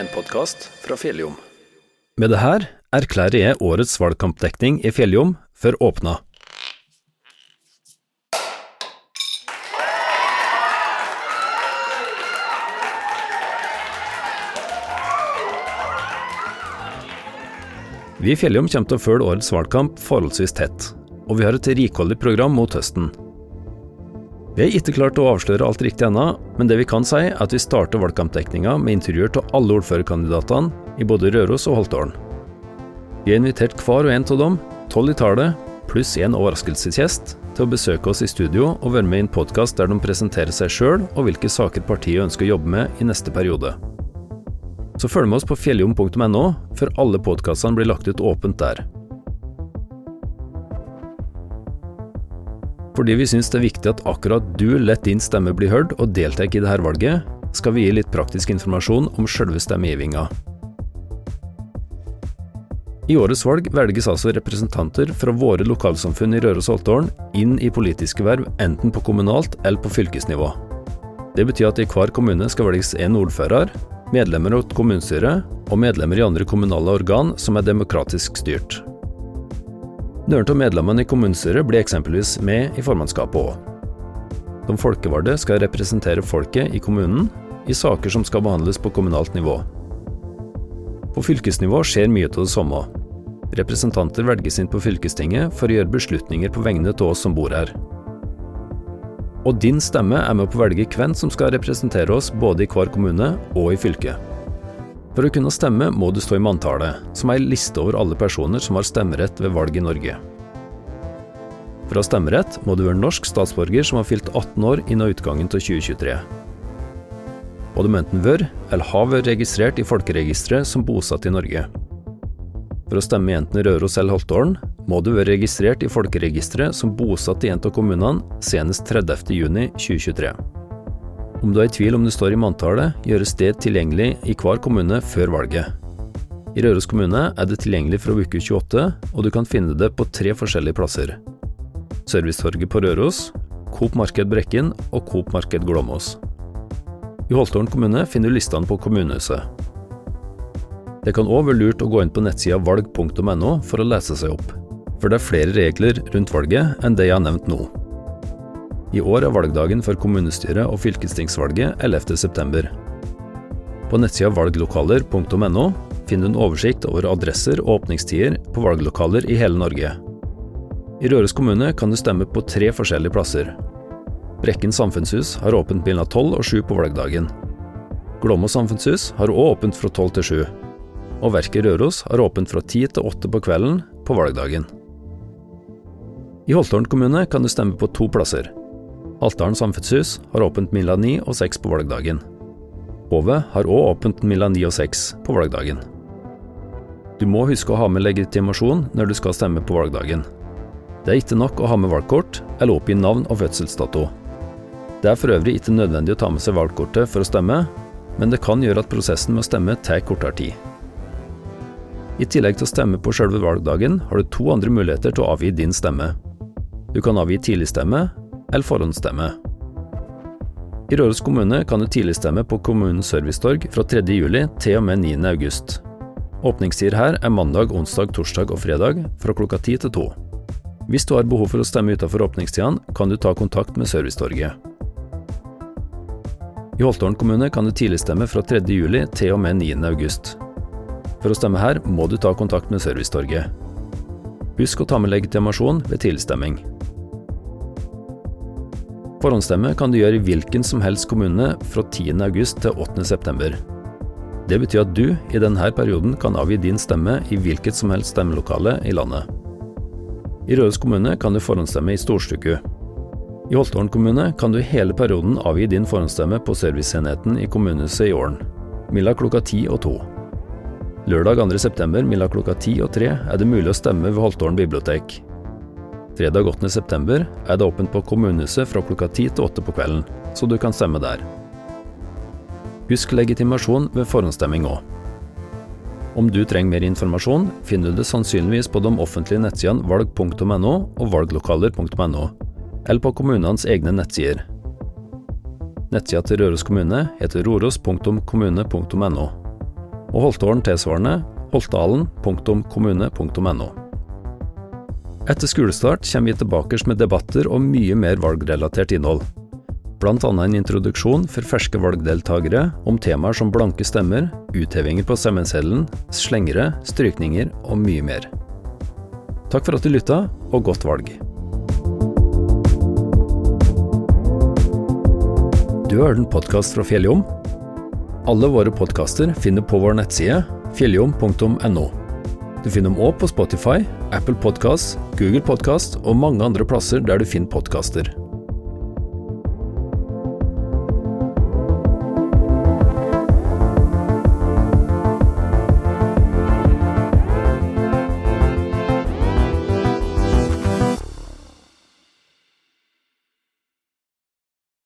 en podkast fra Fjelljom. Med det her erklærer jeg årets valgkampdekning i Fjelljom for åpna. Vi i Fjelljom kommer til å følge årets valgkamp forholdsvis tett, og vi har et rikholdig program mot høsten. Vi har ikke klart å avsløre alt riktig ennå, men det vi kan si er at vi starter valgkampdekninga med intervjuer av alle ordførerkandidatene i både Røros og Holtålen. Vi har invitert hver og en av dem, tolv i tallet, pluss en overraskelsesgjest, til å besøke oss i studio og være med i en podkast der de presenterer seg sjøl og hvilke saker partiet ønsker å jobbe med i neste periode. Så følg med oss på fjelljom.no, for alle podkastene blir lagt ut åpent der. Fordi vi syns det er viktig at akkurat du lett din stemme blir hørt og deltar i dette valget, skal vi gi litt praktisk informasjon om sjølve stemmegivinga. I årets valg velges altså representanter fra våre lokalsamfunn i Røros og Holtålen inn i politiske verv enten på kommunalt eller på fylkesnivå. Det betyr at i hver kommune skal velges en ordfører, medlemmer av kommunestyret og medlemmer i andre kommunale organ som er demokratisk styrt. Noen av medlemmene i kommunestyret blir eksempelvis med i formannskapet òg. De folkevalgte skal representere folket i kommunen i saker som skal behandles på kommunalt nivå. På fylkesnivå skjer mye av det samme. Representanter velges inn på fylkestinget for å gjøre beslutninger på vegne av oss som bor her. Og din stemme er med på å velge hvem som skal representere oss både i hver kommune og i fylket. For å kunne stemme må du stå i manntallet, som er ei liste over alle personer som har stemmerett ved valg i Norge. For å ha stemmerett må du være norsk statsborger som har fylt 18 år innen utgangen av 2023. Og du må enten være eller ha vært registrert i folkeregisteret som bosatt i Norge. For å stemme i enten Røros eller Holtålen må du være registrert i folkeregisteret som bosatt i en av kommunene senest 30.6.2023. Om du er i tvil om du står i manntallet, gjøres det tilgjengelig i hver kommune før valget. I Røros kommune er det tilgjengelig fra uke 28, og du kan finne det på tre forskjellige plasser. Servicetorget på Røros, Coop Marked Brekken og Coop Marked Glomås. I Holtålen kommune finner du listene på kommunehuset. Det kan òg være lurt å gå inn på nettsida valg.no for å lese seg opp, for det er flere regler rundt valget enn det jeg har nevnt nå. I år er valgdagen for kommunestyret og fylkestingsvalget 11.9. På nettsida valglokaler.no finner du en oversikt over adresser og åpningstider på valglokaler i hele Norge. I Røros kommune kan du stemme på tre forskjellige plasser. Brekken samfunnshus har åpent mellom 12 og 7 på valgdagen. Glåmå samfunnshus har òg åpent fra 12 til 7. Og Verket Røros har åpent fra 10 til 8 på kvelden på valgdagen. I Holtålen kommune kan du stemme på to plasser. Altdalen samfunnshus har åpent mellom 9 og 6 på valgdagen. Hovet har òg åpent mellom 9 og 6 på valgdagen. Du må huske å ha med legitimasjon når du skal stemme på valgdagen. Det er ikke nok å ha med valgkort eller oppgi navn og fødselsdato. Det er for øvrig ikke nødvendig å ta med seg valgkortet for å stemme, men det kan gjøre at prosessen med å stemme tar kortere tid. I tillegg til å stemme på selve valgdagen, har du to andre muligheter til å avgi din stemme. Du kan avgi tidligstemme eller forhåndsstemme. I Røros kommune kan du tidligstemme på kommunens servicetorg fra 3. juli til og med 9. august. Åpningstider her er mandag, onsdag, torsdag og fredag fra klokka 10 til 2. Hvis du har behov for å stemme utenfor åpningstidene, kan du ta kontakt med servicetorget. I Holtålen kommune kan du tidligstemme fra 3. juli til og med 9. august. For å stemme her må du ta kontakt med servicetorget. Husk å ta med legitimasjon ved tidligstemming. Forhåndsstemme kan du gjøre i hvilken som helst kommune fra 10. august til 8. september. Det betyr at du i denne perioden kan avgi din stemme i hvilket som helst stemmelokale i landet. I Røros kommune kan du forhåndsstemme i Storstuku. I Holtålen kommune kan du hele perioden avgi din forhåndsstemme på serviceenheten i kommunehuset i Ålen, mellom klokka 10 og 2. Lørdag 2. september mellom klokka 10 og 3 er det mulig å stemme ved Holtålen bibliotek. Fredag 8. september er det åpent på kommunehuset fra klokka 10 til 8 på kvelden, så du kan stemme der. Husk legitimasjon ved forhåndsstemming òg. Om du trenger mer informasjon, finner du det sannsynligvis på de offentlige nettsidene valg.no og valglokaler.no, eller på kommunenes egne nettsider. Nettsida til Røros kommune heter roros.kommune.no. og Holtålen tilsvarende holtdalen.kommune.no. Etter skolestart kommer vi tilbake med debatter og mye mer valgrelatert innhold. Annet en introduksjon for ferske valgdeltakere om temaer som blanke stemmer, uthevinger på stemmeseddelen, slengere, strykninger og mye mer. Takk for at du lytta, og godt valg. Du har hørt en podkast fra Fjelljom. Alle våre podkaster finner på vår nettside fjelljom.no. Du finner dem òg på Spotify, Apple Podkast, Google Podkast og mange andre plasser der du finner podkaster.